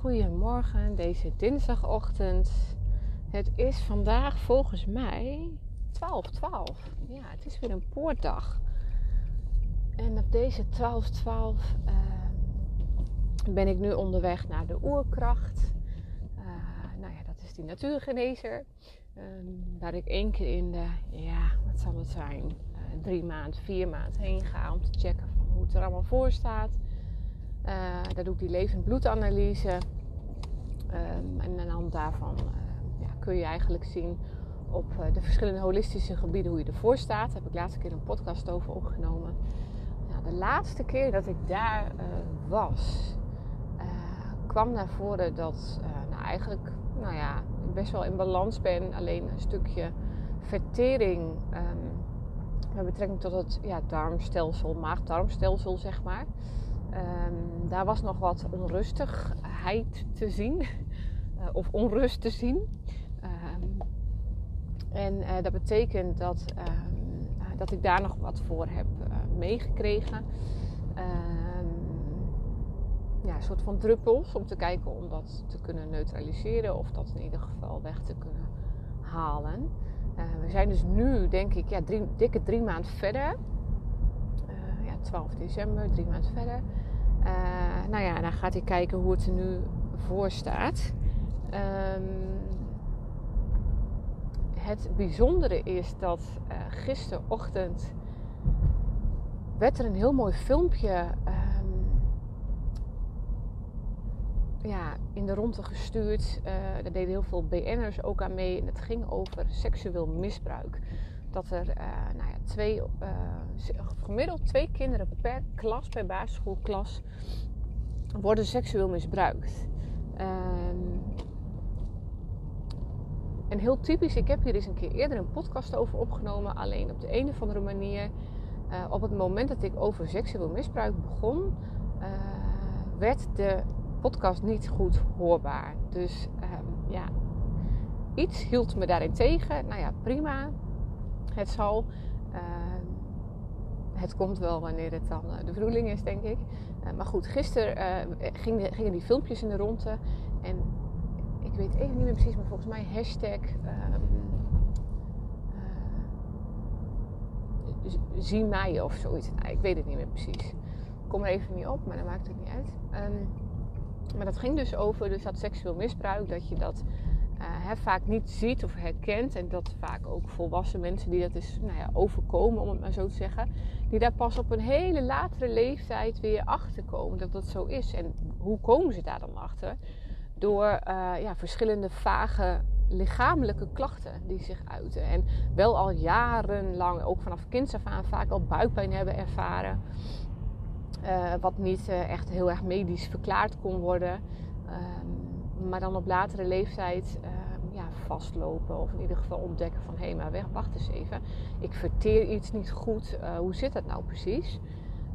Goedemorgen, deze dinsdagochtend. Het is vandaag volgens mij 12-12. Ja, het is weer een poortdag. En op deze 12-12 uh, ben ik nu onderweg naar de oerkracht. Uh, nou ja, dat is die natuurgenezer. Uh, waar ik één keer in de, ja, wat zal het zijn, uh, drie maand, vier maand heen ga om te checken van hoe het er allemaal voor staat. Uh, daar doe ik die levend bloedanalyse. Um, en aan de hand daarvan uh, ja, kun je eigenlijk zien op uh, de verschillende holistische gebieden hoe je ervoor staat. Daar heb ik laatste keer een podcast over opgenomen. De laatste keer dat ik daar was, kwam naar voren dat nou, eigenlijk nou ja, ik best wel in balans ben. Alleen een stukje vertering um, met betrekking tot het ja, darmstelsel, maag-darmstelsel zeg maar. Um, daar was nog wat onrustigheid te zien, uh, of onrust te zien. Um, en uh, dat betekent dat, um, uh, dat ik daar nog wat voor heb meegekregen. ja, een soort van druppels om te kijken om dat te kunnen neutraliseren of dat in ieder geval weg te kunnen halen. we zijn dus nu, denk ik, ja, dikke drie maanden verder. 12 december, drie maanden verder. Uh, nou ja, dan gaat hij kijken hoe het er nu voor staat. Um, het bijzondere is dat uh, gisterochtend werd er een heel mooi filmpje um, ja, in de ronde gestuurd. Uh, daar deden heel veel BN'ers ook aan mee. En het ging over seksueel misbruik dat er uh, nou ja, twee, uh, gemiddeld twee kinderen per klas, per basisschoolklas, worden seksueel misbruikt. Um, en heel typisch, ik heb hier eens een keer eerder een podcast over opgenomen. Alleen op de een of andere manier, uh, op het moment dat ik over seksueel misbruik begon, werd de podcast niet goed hoorbaar. Dus um, ja, iets hield me daarin tegen. Nou ja, prima het zal. Uh, het komt wel wanneer het dan uh, de bedoeling is, denk ik. Uh, maar goed, gisteren ging de, gingen die filmpjes in de ronde. En ik weet even niet meer precies, maar volgens mij hashtag... zie mij of zoiets. Nou, ik weet het niet meer precies. Kom er even niet op, maar dat maakt het niet uit. Um, maar dat ging dus over dus dat seksueel misbruik. Dat je dat hè, vaak niet ziet of herkent. En dat vaak ook volwassen mensen die dat is nou ja, overkomen, om het maar zo te zeggen. Die daar pas op een hele latere leeftijd weer achter komen dat dat zo is. En hoe komen ze daar dan achter? Door uh, ja, verschillende vage lichamelijke klachten die zich uiten. En wel al jarenlang, ook vanaf kinds af aan, vaak al buikpijn hebben ervaren. Uh, wat niet echt heel erg medisch verklaard kon worden. Um, maar dan op latere leeftijd uh, ja, vastlopen of in ieder geval ontdekken van hé, maar weg, wacht eens even. Ik verteer iets niet goed. Uh, hoe zit dat nou precies?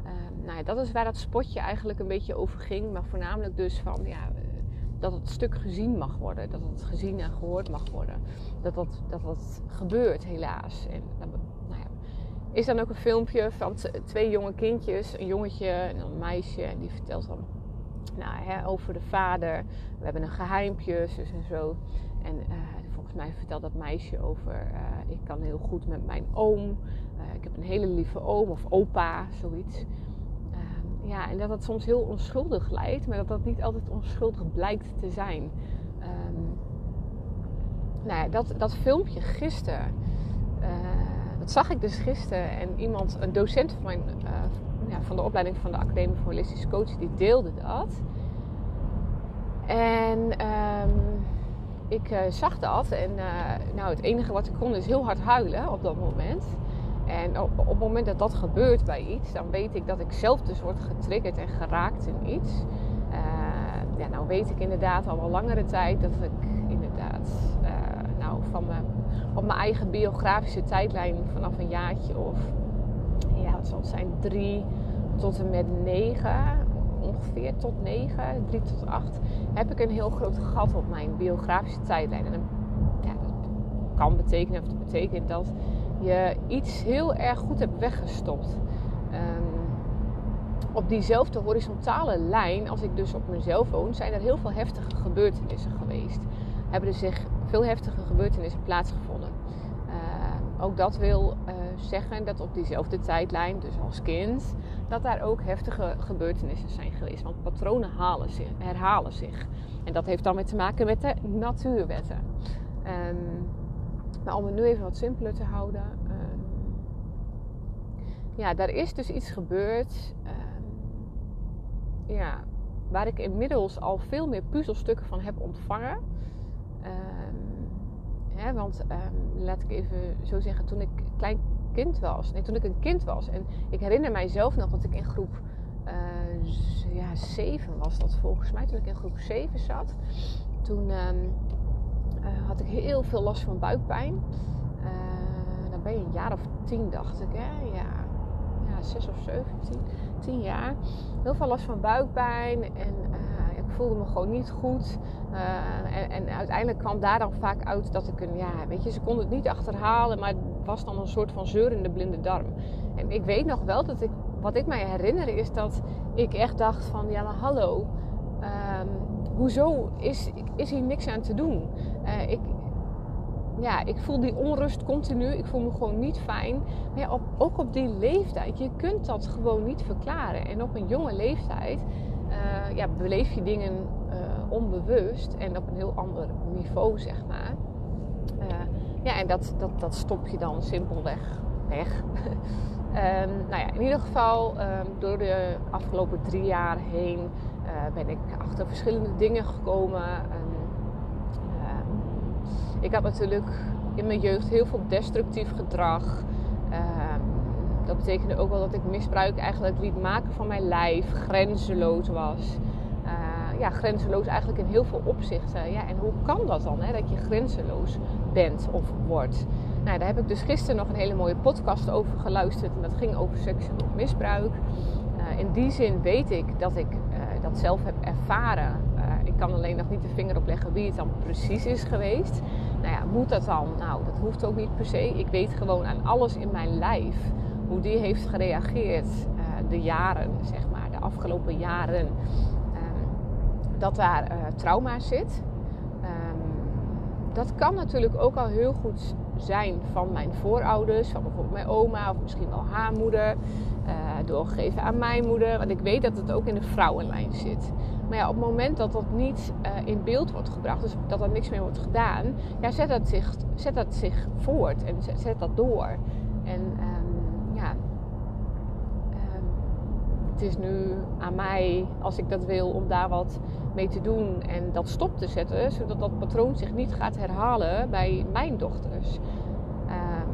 Uh, nou ja, dat is waar dat spotje eigenlijk een beetje over ging. Maar voornamelijk dus van ja, dat het stuk gezien mag worden. Dat het gezien en gehoord mag worden. Dat dat, dat, gebeurt helaas. Nou ja, is dan ook een filmpje van twee jonge kindjes. Een jongetje en een meisje. En die vertelt dan nou, hè, over de vader. We hebben een geheimpje, en zo. En uh, volgens mij vertelt dat meisje over... Uh, ik kan heel goed met mijn oom. Uh, ik heb een hele lieve oom of opa, zoiets. Ja, en dat dat soms heel onschuldig lijkt. Maar dat dat niet altijd onschuldig blijkt te zijn. Um, nou dat, dat filmpje gisteren... dat zag ik dus gisteren. En iemand, een docent van mijn van de opleiding van de Academie voor Holistische Coach, die deelde dat. En um, ik uh, zag dat en uh, nou, het enige wat ik kon is heel hard huilen op dat moment. En op, op, het moment dat dat gebeurt bij iets, dan weet ik dat ik zelf dus word getriggerd en geraakt in iets. Uh, ja, nou weet ik inderdaad al wel langere tijd dat ik inderdaad nou, van mijn, op mijn eigen biografische tijdlijn vanaf een jaartje of ja, wat zal het zijn, drie tot en met negen, ongeveer tot negen, drie tot acht, heb ik een heel groot gat op mijn biografische tijdlijn. En ja, dat kan betekenen, of dat betekent dat je iets heel erg goed hebt weggestopt. Um, op diezelfde horizontale lijn, als ik dus op mezelf woon, zijn er heel veel heftige gebeurtenissen geweest. Hebben er zich veel heftige gebeurtenissen plaatsgevonden. Uh, ook dat wil uh, zeggen dat op diezelfde tijdlijn, dus als kind, dat daar ook heftige gebeurtenissen zijn geweest. Want patronen halen zich, herhalen zich. En dat heeft dan weer te maken met de natuurwetten. Um, maar om het nu even wat simpeler te houden. Um, ja, daar is dus iets gebeurd. Um, ja, waar ik inmiddels al veel meer puzzelstukken van heb ontvangen. Want laat ik even zo zeggen, toen ik klein kind was. Nee, toen ik een kind was. En ik herinner mijzelf nog dat ik in groep uh, ja, 7 was dat volgens mij. Toen ik in groep 7 zat. Toen um, uh, had ik heel veel last van buikpijn. Uh, dan ben je een jaar of tien, dacht ik. Hè? Ja, ja, zes of zeven, tien, tien jaar. Heel veel last van buikpijn. En ik voelde me gewoon niet goed. En, en, uiteindelijk kwam daar dan vaak uit dat ik een, ja, weet je, ze konden het niet achterhalen, maar was dan een soort van zeurende blinde darm. En ik weet nog wel dat ik, wat ik mij herinner is dat ik echt dacht van, ja hallo, um, hoezo is, is hier niks aan te doen? Uh, ik, ja, ik voel die onrust continu. Ik voel me gewoon niet fijn. Maar ja, op, ook op die leeftijd, je kunt dat gewoon niet verklaren. En op een jonge leeftijd uh, ja, beleef je dingen uh, onbewust en op een heel ander niveau, zeg maar. Ja, en dat, dat, dat stop je dan simpelweg weg. um, nou ja, in ieder geval, um, door de afgelopen drie jaar heen uh, ben ik achter verschillende dingen gekomen. Um, ik had natuurlijk in mijn jeugd heel veel destructief gedrag. dat betekende ook wel dat ik misbruik eigenlijk liet maken van mijn lijf, grenzeloos was. Ja, grenzeloos eigenlijk in heel veel opzichten. Ja, en hoe kan dat dan, hè, dat je grenzeloos bent of wordt? Nou, daar heb ik dus gisteren nog een hele mooie podcast over geluisterd. En dat ging over seksueel misbruik. Uh, in die zin weet ik dat ik uh, dat zelf heb ervaren. Uh, ik kan alleen nog niet de vinger op leggen wie het dan precies is geweest. Nou ja, moet dat dan? Nou, dat hoeft ook niet per se. Ik weet gewoon aan alles in mijn lijf hoe die heeft gereageerd de jaren, zeg maar, de afgelopen jaren. Ehm, dat daar trauma zit. Um, dat kan natuurlijk ook al heel goed zijn van mijn voorouders, van bijvoorbeeld mijn oma of misschien wel haar moeder, uh, doorgegeven aan mijn moeder. Want ik weet dat het ook in de vrouwenlijn zit. Maar ja, op het moment dat dat niet uh, in beeld wordt gebracht, dus dat er niks meer wordt gedaan, ja, zet dat zich, zet dat zich voort en zet, zet dat door. En um, ja, um, het is nu aan mij, als ik dat wil, om daar wat mee te doen en dat stop te zetten, zodat dat patroon zich niet gaat herhalen bij mijn dochters. Um,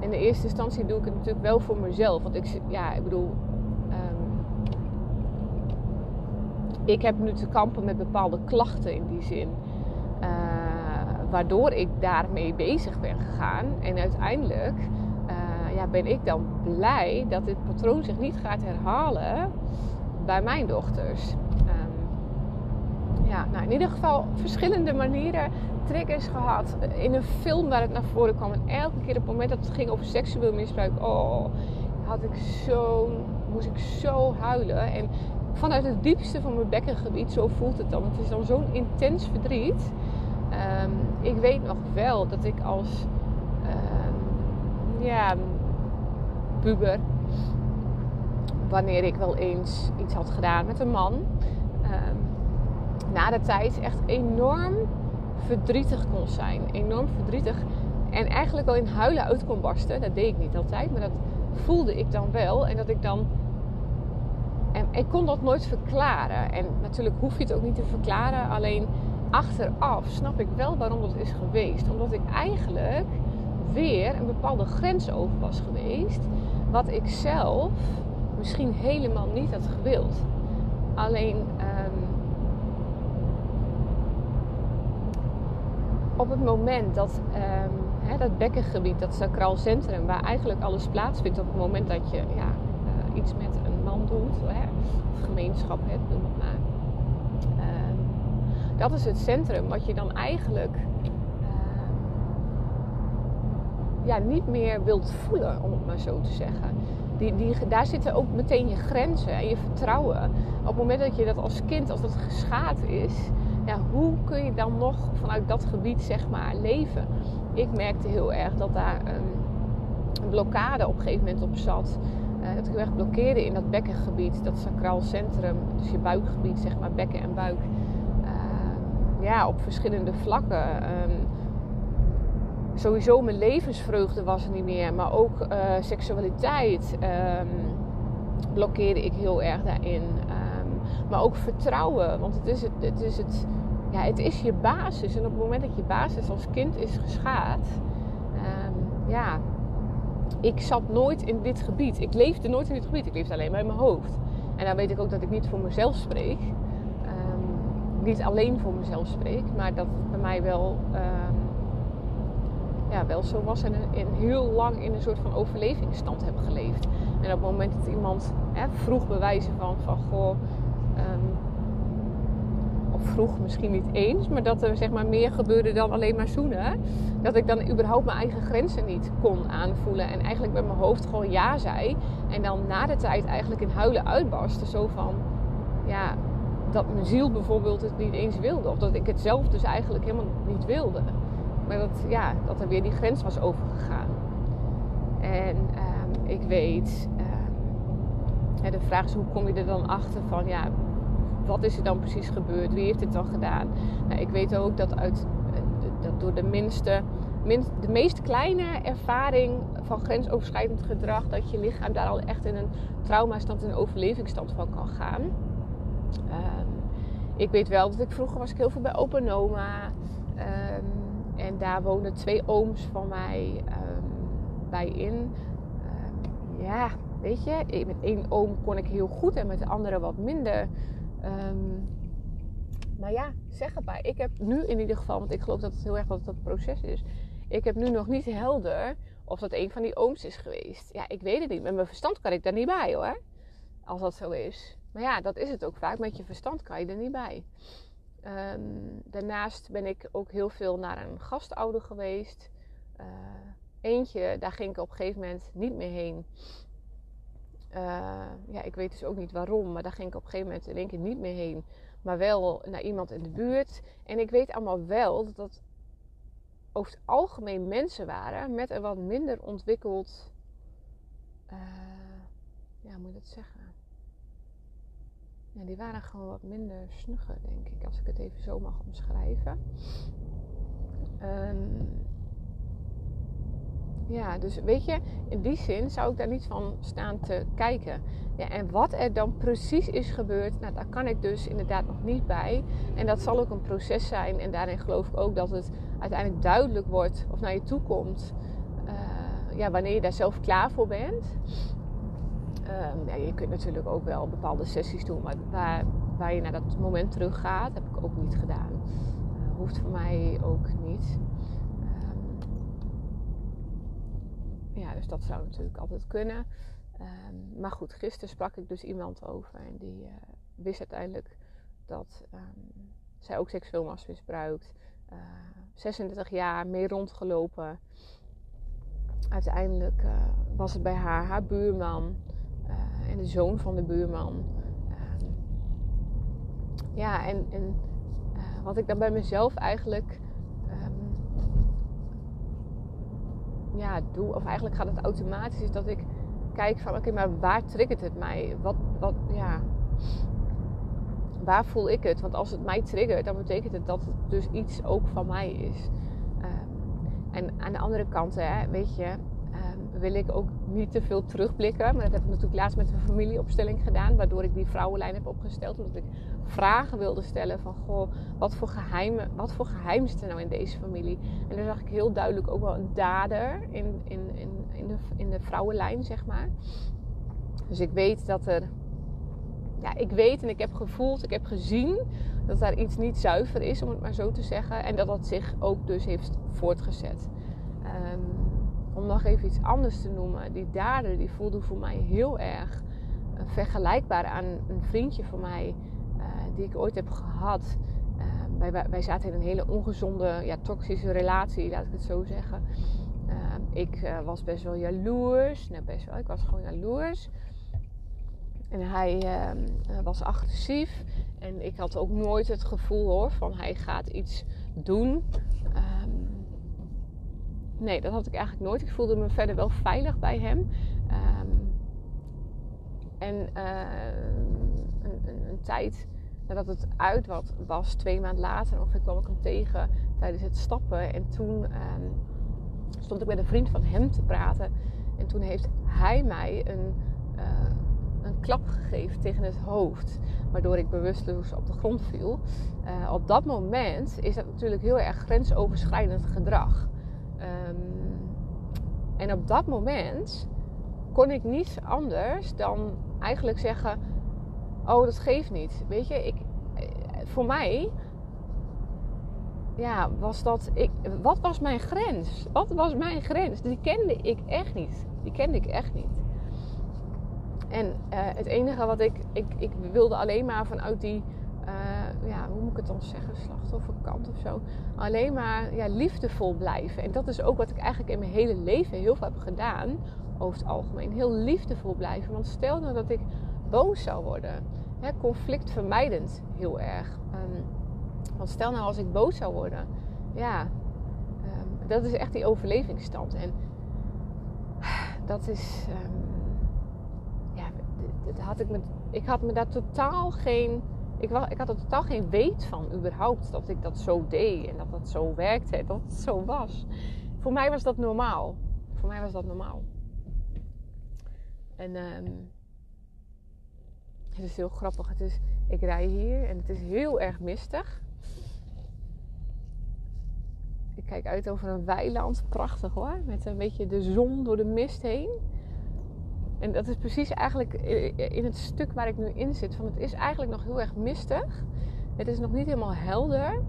in de eerste instantie doe ik het natuurlijk wel voor mezelf, want ik, ja, ik bedoel, um, ik heb nu te kampen met bepaalde klachten in die zin. Uh, waardoor ik daarmee bezig ben gegaan. En uiteindelijk ja, ben ik dan blij dat dit patroon zich niet gaat herhalen bij mijn dochters ja, nou in ieder geval verschillende manieren triggers gehad. In een film waar het naar voren kwam. En elke keer op het moment dat het ging over seksueel misbruik, oh, had ik zo, moest ik zo huilen. En vanuit het diepste van mijn bekkengebied, zo voelt het dan. Het is dan zo'n intens verdriet. Um, ik weet nog wel dat ik als um, ja, puber, wanneer ik wel eens iets had gedaan met een man, um, na de tijd echt enorm verdrietig kon zijn. Enorm verdrietig. En eigenlijk wel in huilen uit kon barsten. Dat deed ik niet altijd, maar dat voelde ik dan wel. En dat ik dan. En ik kon dat nooit verklaren. En natuurlijk hoef je het ook niet te verklaren. Alleen achteraf snap ik wel waarom dat is geweest. Omdat ik eigenlijk weer een bepaalde grens over was geweest. Wat ik zelf misschien helemaal niet had gewild. Alleen op het moment dat hè, dat bekkengebied, dat sacraal centrum, waar eigenlijk alles plaatsvindt, op het moment dat je ja, uh, iets met een man doet, of gemeenschap hebt, noem het maar. Um, dat is het centrum wat je dan eigenlijk uh, ja, niet meer wilt voelen, om het maar zo te zeggen. die, die, daar zitten ook meteen je grenzen en je vertrouwen. Op het moment dat je dat als kind, als dat geschaad is, ja, hoe kun je dan nog vanuit dat gebied zeg maar leven? Ik merkte heel erg dat daar een blokkade op een gegeven moment op zat. Uh, dat ik erg blokkeerde in dat bekkengebied, dat sacraal centrum, dus je buikgebied, zeg maar, bekken en buik. Uh, ja, op verschillende vlakken. Um, sowieso mijn levensvreugde was er niet meer, maar ook uh, seksualiteit um, blokkeerde ik heel erg daarin. Um, maar ook vertrouwen, want het is, het, het, is het, ja, het is je basis. En op het moment dat je basis als kind is geschaad, ja, ik zat nooit in dit gebied. Ik leefde nooit in dit gebied. Ik leefde alleen maar in mijn hoofd. En dan weet ik ook dat ik niet voor mezelf spreek. Niet alleen voor mezelf spreek, maar dat bij mij wel, ja, wel zo was en, en heel lang in een soort van overlevingsstand heb geleefd. En op het moment dat iemand hè, vroeg bewijzen van, van goh, um, vroeg misschien niet eens, maar dat er zeg maar meer gebeurde dan alleen maar zoenen. Dat ik dan überhaupt mijn eigen grenzen niet kon aanvoelen. En eigenlijk met mijn hoofd gewoon ja zei. En dan na de tijd eigenlijk in huilen uitbarstte. Zo van, ja, dat mijn ziel bijvoorbeeld het niet eens wilde. Of dat ik het zelf dus eigenlijk helemaal niet wilde. Maar dat, ja, dat er weer die grens was overgegaan. En ehm, ik weet, ehm, de vraag is hoe kom je er dan achter van, ja, wat is er dan precies gebeurd? Wie heeft dit dan gedaan? Nou, ik weet ook dat, uit, dat door de minste, minst, de meest kleine ervaring van grensoverschrijdend gedrag, dat je lichaam daar al echt in een traumastand, in een overlevingsstand van kan gaan. Um, ik weet wel dat ik vroeger was ik heel veel bij opa en oma. En daar woonden twee ooms van mij um, bij in. ja, weet je, met één oom kon ik heel goed en met de andere wat minder. Um, maar ja, zeg het maar. Ik heb nu in ieder geval, want ik geloof dat het heel erg dat het proces is. Ik heb nu nog niet helder of dat een van die ooms is geweest. Ja, ik weet het niet. Met mijn verstand kan ik daar niet bij hoor. Als dat zo is. Maar ja, dat is het ook vaak. Met je verstand kan je er niet bij. Um, daarnaast ben ik ook heel veel naar een gastouder geweest. Uh, eentje, daar ging ik op een gegeven moment niet meer heen. Uh, ja, ik weet dus ook niet waarom, maar daar ging ik op een gegeven moment in één keer niet meer heen. Maar wel naar iemand in de buurt. En ik weet allemaal wel dat dat over het algemeen mensen waren met een wat minder ontwikkeld. Uh, ja, hoe moet ik dat zeggen? Die waren gewoon wat minder snugger, denk ik, als ik het even zo mag omschrijven. Um, ja, dus weet je, in die zin zou ik daar niet van staan te kijken. Ja, en wat er dan precies is gebeurd, nou, daar kan ik dus inderdaad nog niet bij. En dat zal ook een proces zijn. En daarin geloof ik ook dat het uiteindelijk duidelijk wordt of naar je toe komt. Uh, ja, wanneer je daar zelf klaar voor bent. Uh, ja, je kunt natuurlijk ook wel bepaalde sessies doen, maar waar, je naar dat moment terug gaat, heb ik ook niet gedaan. Uh, hoeft voor mij ook niet. ja, dus dat zou natuurlijk altijd kunnen. Um, maar goed, gisteren sprak ik dus iemand over en die uh, wist uiteindelijk dat zij ook seksueel was misbruikt. Uh, 36 jaar mee rondgelopen. Uiteindelijk uh, was het bij haar haar buurman eh, de zoon van de buurman. Um, ja, en, en wat ik dan bij mezelf eigenlijk ja, doe, of eigenlijk gaat het automatisch, is dat ik kijk van oké, maar waar triggert het mij? Wat, wat, ja, waar voel ik het? Want als het mij triggert, dan betekent het dat het dus iets ook van mij is. Um, en aan de andere kant, hè, weet je, wil ik ook niet te veel terugblikken. Maar dat heb ik natuurlijk laatst met een familieopstelling gedaan. Waardoor ik die vrouwenlijn heb opgesteld. Omdat ik vragen wilde stellen van... Goh, wat voor, geheimen, wat voor geheim er nou in deze familie? En daar zag ik heel duidelijk ook wel een dader in, in, in, in, de, in de vrouwenlijn, zeg maar. Dus ik weet dat er... Ja, ik weet en ik heb gevoeld, ik heb gezien dat daar iets niet zuiver is, om het maar zo te zeggen. En dat dat zich ook dus heeft voortgezet. Um, om nog even iets anders te noemen, die dader die voelde voor mij heel erg uh, vergelijkbaar aan een vriendje van mij uh, die ik ooit heb gehad. Uh, wij, wij, zaten in een hele ongezonde, ja, toxische relatie, laat ik het zo zeggen. ik was best wel jaloers. Nou, best wel. Ik was gewoon jaloers. En hij uh, was agressief. En ik had ook nooit het gevoel hoor van hij gaat iets doen. Nee, dat had ik eigenlijk nooit. Ik voelde me verder wel veilig bij hem. Um, en uh, een, een, een, tijd nadat het uit was, twee maanden later, ik kwam ik hem tegen tijdens het stappen. En toen um, stond ik met een vriend van hem te praten. En toen heeft hij mij een, uh, een klap gegeven tegen het hoofd. Waardoor ik bewusteloos op de grond viel. Uh, op dat moment is dat natuurlijk heel erg grensoverschrijdend gedrag. Um, en op dat moment kon ik niets anders dan eigenlijk zeggen: Oh, dat geeft niet. Weet je, ik, eh, voor mij ja, was dat. Ik, wat was mijn grens? Wat was mijn grens? Die kende ik echt niet. Die kende ik echt niet. En uh, het enige wat ik, ik. Ik wilde alleen maar vanuit die. Uh, ja, het dan zeggen? Slachtofferkant of zo. Alleen maar ja, liefdevol blijven. En dat is ook wat ik eigenlijk in mijn hele leven heel veel heb gedaan. Over het algemeen. Heel liefdevol blijven. Want stel nou dat ik boos zou worden. Hè, conflictvermijdend heel erg. Um, want stel nou als ik boos zou worden. Ja, um, dat is echt die overlevingsstand. En dat is... Um, ja, dat had ik, ik had me daar totaal geen... Ik, ik had er totaal geen weet van überhaupt dat ik dat zo deed. En dat dat zo werkte. Dat het zo was. Voor mij was dat normaal. Voor mij was dat normaal. En... Um, het is heel grappig. Het is, ik rij hier en het is heel erg mistig. Ik kijk uit over een weiland. Prachtig hoor. Met een beetje de zon door de mist heen. En dat is precies eigenlijk in het stuk waar ik nu in zit. Van het is eigenlijk nog heel erg mistig. Het is nog niet helemaal helder.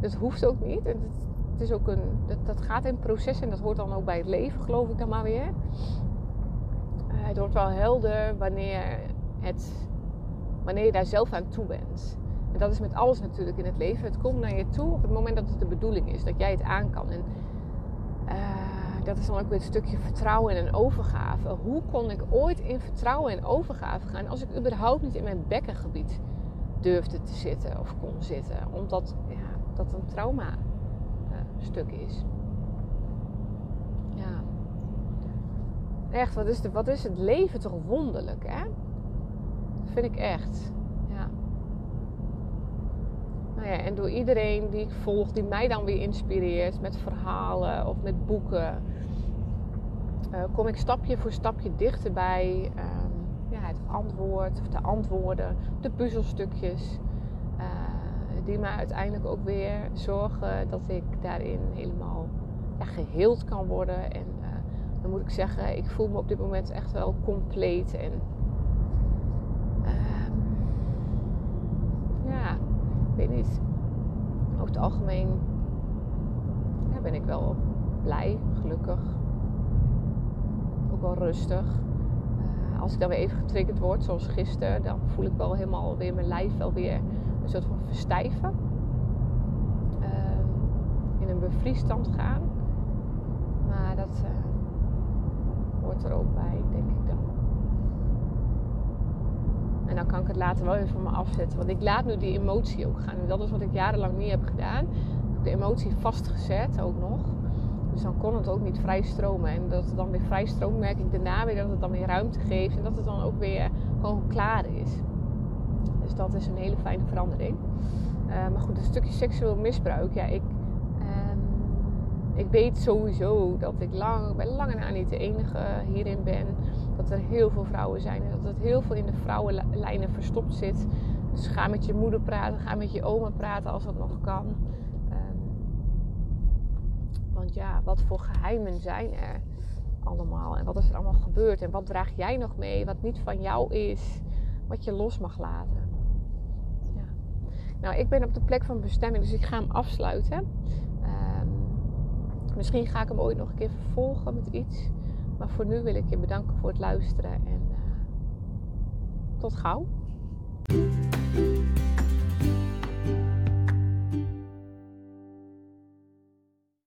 Dat hoeft ook niet. Het, is ook een, dat, gaat in proces en dat hoort dan ook bij het leven, geloof ik dan maar weer. Uh, het wordt wel helder wanneer het wanneer je daar zelf aan toe bent. En dat is met alles natuurlijk in het leven. Het komt naar je toe op het moment dat het de bedoeling is, dat jij het aan kan. En dat is dan ook weer een stukje vertrouwen en overgave. Hoe kon ik ooit in vertrouwen en overgave gaan als ik überhaupt niet in mijn bekkengebied durfde te zitten of kon zitten? Omdat ja, dat een trauma uh, stuk is. Ja. Echt, wat is, de, wat is het leven toch wonderlijk, hè? vind ik echt. Ja. Nou ja, en door iedereen die ik volg, die mij dan weer inspireert met verhalen of met boeken, uh, kom ik stapje voor stapje dichterbij uh, ja, het antwoord of de antwoorden, de puzzelstukjes. Uh, die mij uiteindelijk ook weer zorgen dat ik daarin helemaal ja, geheeld kan worden. En eh, dan moet ik zeggen, ik voel me op dit moment echt wel compleet en weet niet. Over het algemeen ja, ben ik wel blij, gelukkig. Rustig. Uh, als ik dan weer even getriggerd word, zoals gisteren, dan voel ik wel helemaal weer mijn lijf wel weer een soort van verstijven. Uh, in een bevriesstand gaan. Maar dat uh, hoort er ook bij, denk ik dan. En dan kan ik het later wel even van me afzetten. Want ik laat nu die emotie ook gaan. En dat is wat ik jarenlang niet heb gedaan. De emotie vastgezet ook nog. Dus dan kon het ook niet vrij stromen. En dat het dan weer vrij stroomt, daarna weer dat het dan weer ruimte geeft. En dat het dan ook weer gewoon klaar is. Dus dat is een hele fijne verandering. Uh, maar goed, een stukje seksueel misbruik. Ja, ik, uh, ik weet sowieso dat ik lang, bij lange na niet de enige hierin ben dat er heel veel vrouwen zijn en dat het heel veel in de vrouwenlijnen verstopt zit. Dus ga met je moeder praten, ga met je oma praten als dat nog kan. Ja, wat voor geheimen zijn er allemaal en wat is er allemaal gebeurd en wat draag jij nog mee, wat niet van jou is, wat je los mag laten. Ja. Nou, ik ben op de plek van bestemming, dus ik ga hem afsluiten. Um, misschien ga ik hem ooit nog een keer vervolgen met iets. Maar voor nu wil ik je bedanken voor het luisteren en uh, tot gauw.